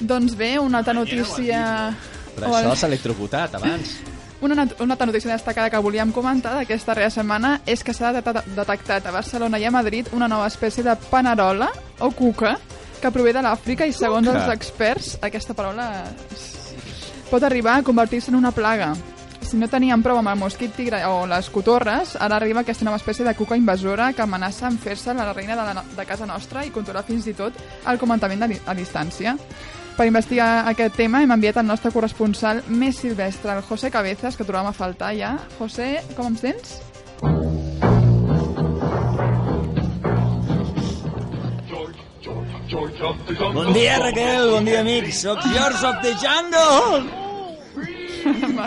Doncs bé, una altra notícia... Però això s'ha electrocutat abans. Una, una altra notícia destacada que volíem comentar d'aquesta darrera setmana és que s'ha detectat, a Barcelona i a Madrid una nova espècie de panerola o cuca que prové de l'Àfrica i segons Cuca. els experts aquesta paraula pot arribar a convertir-se en una plaga. Si no teníem prou amb el mosquit tigre o les cotorres, ara arriba aquesta nova espècie de cuca invasora que amenaça amb fer-se la reina de, la, de casa nostra i controlar fins i tot el di- a distància. Per investigar aquest tema hem enviat el nostre corresponsal més silvestre, el José Cabezas, que trobàvem a faltar ja. José, com em sents? Bon dia, Raquel, bon dia, amics. Soc George of the Jungle.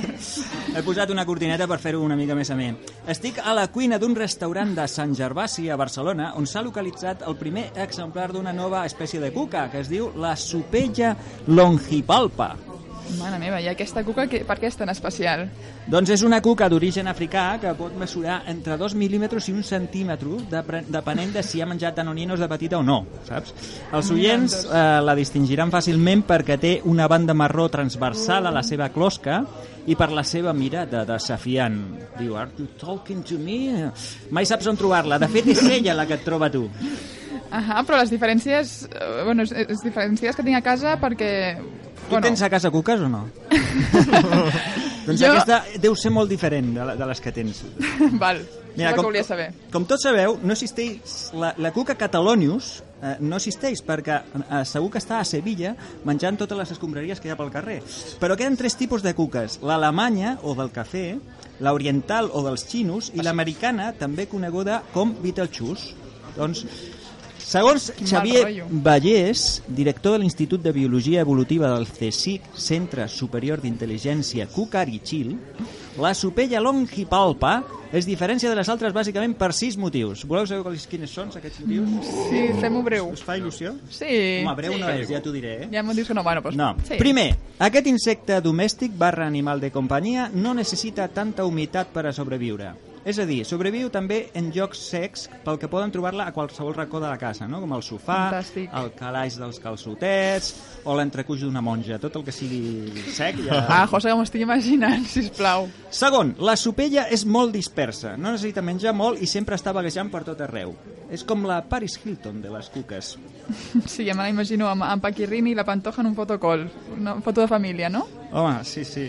He posat una cortineta per fer-ho una mica més amè. Estic a la cuina d'un restaurant de Sant Gervasi, a Barcelona, on s'ha localitzat el primer exemplar d'una nova espècie de cuca, que es diu la supella longipalpa. Mare meva, i aquesta cuca que, per què és tan especial? Doncs és una cuca d'origen africà que pot mesurar entre 2 mil·límetres i un centímetre, depre- depenent de si ha menjat danoninos de petita o no, saps? Els oients eh, la distingiran fàcilment perquè té una banda marró transversal a la seva closca i per la seva mirada desafiant. Diu, are you talking to me? Mai saps on trobar-la. De fet, és ella la que et troba tu. Ahà, però les diferències... eh, Bueno, les, diferències que tinc a casa perquè... Tu tens a casa cuques o no? doncs Jo- aquesta deu ser molt diferent de, la, de les que tens. Val, Mira, com... que saber. Com tots sabeu, no existeix la, la cuca catalonius eh, no existeix perquè eh, segur que està a Sevilla menjant totes les escombraries que hi ha pel carrer. Però queden tres tipus de cuques. L'alemanya, o del cafè, l'oriental, o dels xinos, i l'americana, també coneguda com Beetlejuice. Doncs, segons Quin Xavier. Vallès, director de l'Institut de Biologia Evolutiva del CSIC, Centre Superior d'Intel·ligència Cucarichil, la supella longipalpa es diferencia de les altres bàsicament per sis motius. Voleu saber quins són aquests motius? Sí, fem-ho breu. Us fa il·lusió? Sí. Home, breu sí. no és, ja t'ho diré, eh? Ja m'ho dius que no, bueno, doncs... No. Sí. Primer, aquest insecte domèstic barra animal de companyia no necessita tanta humitat per a sobreviure. És a dir, sobreviu també en llocs secs pel que poden trobar-la a qualsevol racó de la casa, no? com el sofà, Fantàstic. el calaix dels calçotets o l'entrecuix d'una monja. Tot el que sigui sec ja... Ah, José, m'ho estic imaginant, sisplau. Segon, la supella és molt dispersa, no necessita menjar molt i sempre està vaguejant per tot arreu. És com la Paris Hilton de les cuques. Sí, ja me la imagino amb, amb Paquirrini i la Pantoja en un fotocol. Una foto de família, no? Home, sí, sí.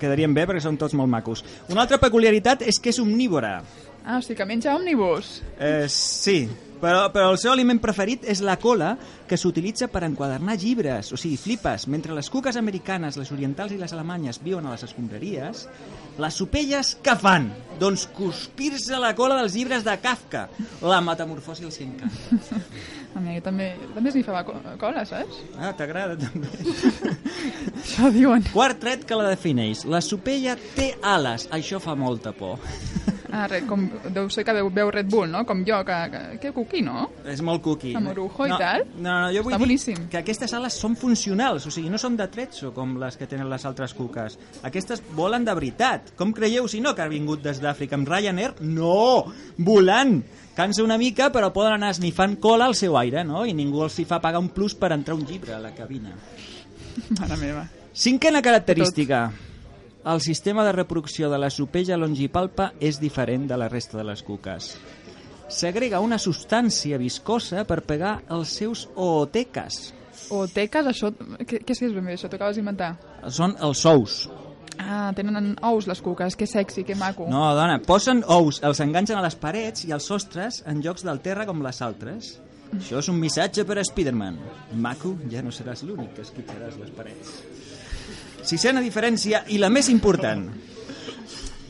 Quedarien bé perquè són tots molt macos. Una altra peculiaritat és que és omnívora. Ah, o sigui que menja òmnibus. Eh, sí, però, però el seu aliment preferit és la cola que s'utilitza per enquadernar llibres. O sigui, flipes. Mentre les cuques americanes, les orientals i les alemanyes viuen a les escombraries, les supelles què fan? Doncs cuspir-se la cola dels llibres de Kafka. La metamorfosi els encanta. A mi també, també esnifava co- cola, saps? Ah, t'agrada també. Això diuen. Quart tret que la defineix. La supella té ales. Això fa molta por. Ah, res, com, deu ser que veu, veu Red Bull, no? Com jo, que, que, que cuqui, no? És molt cookie. Amb orujo i no, tal? No, no, jo vull Està dir boníssim. que aquestes ales són funcionals, o sigui, no són de tretzo com les que tenen les altres cuques. Aquestes volen de veritat. Com creieu, si no, que ha vingut des d'Àfrica amb Ryanair? No! Volant! Cansa una mica, però poden anar esnifant cola al seu aire, no? I ningú els hi fa pagar un plus per entrar un llibre a la cabina. Mare meva. Cinquena característica. El sistema de reproducció de la supella longipalpa és diferent de la resta de les cuques. Segrega una substància viscosa per pegar els seus ooteques. O teques, això... Què, què és ben bé, això? T'ho acabes d'inventar? Són els ous. Ah, tenen ous les cuques, que sexy, que maco. No, dona, posen ous, els enganxen a les parets i als sostres en llocs del terra com les altres. Això és un missatge per a Spiderman. Maco, ja no seràs l'únic que esquitxaràs les parets. Sisena diferència i la més important.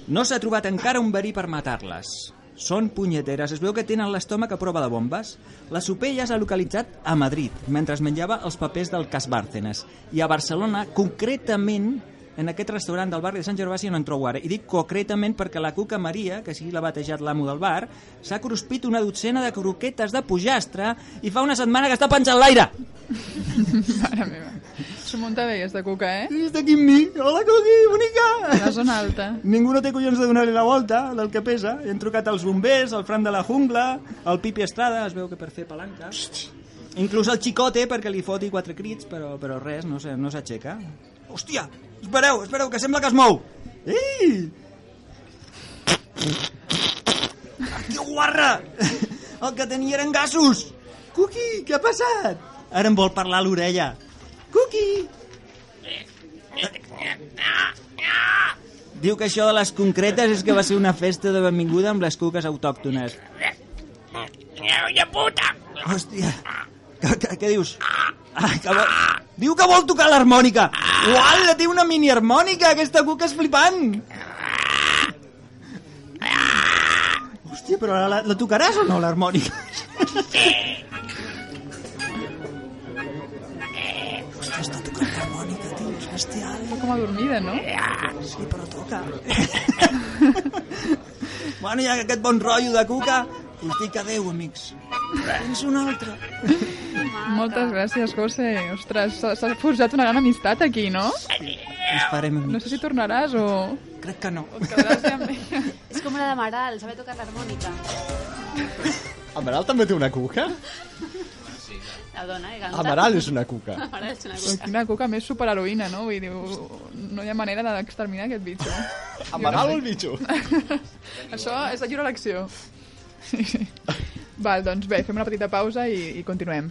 No s'ha trobat encara un verí per matar-les. són punyeteres. Es veu que tenen l'estómac a prova de bombes. La Sopella s'ha localitzat a Madrid, mentre es menjava els papers del cas Bárcenas. I a Barcelona, concretament, en aquest restaurant del barri de Sant Gervasi no en trobo ara. I dic concretament perquè la Cuca Maria, que així l'ha batejat l'amo del bar, s'ha cruspit una dotzena de croquetes de pollastre i fa una setmana que està penjant l'aire. Mare meva. S'ho munta bé, aquesta cuca, eh? I està aquí amb mi. Hola, Cuqui, bonica! La zona alta. Ningú no té collons de donar-li la volta del que pesa. Hem trucat als bombers, al Fran de la Jungla, al Pipi Estrada, es veu que per fer palanca. Inclús al Chicote perquè li foti quatre crits, però, però res, no sé, no s'aixeca. Hòstia, espereu, espereu, que sembla que es mou. Ei! Que guarra! El que tenia eren gasos! Cuqui, què ha passat? Ara em vol parlar a l'orella. Cuqui! Diu que això de les concretes és que va ser una festa de benvinguda amb les cuques autòctones. Hòstia, què, què, què dius? Ah, que vol... Diu que vol tocar l'harmònica. Uala, té una mini harmònica, aquesta cuca és flipant. Hòstia, però la, la tocaràs o no, l'harmònica? Hòstia, bestial. Està com adormida, no? Sí, però toca. bueno, ja que aquest bon rotllo de cuca, us dic adeu, amics. Tens un altre. Moltes gràcies, José. Ostres, s'ha forjat una gran amistat aquí, no? Ens farem No amics. sé si tornaràs o... Crec que no. És com la de Maral, sabe tocar l'harmònica. Amaral també té una cuca? La dona, eh? Canta. Amaral és una cuca. Amaral és una Però cosa. quina cuca més superheroïna, no? Vull dir, no hi ha manera d'exterminar aquest bitxo. Amaral o el bitxo? Això és de lliure elecció. Val, doncs bé, fem una petita pausa i, i continuem.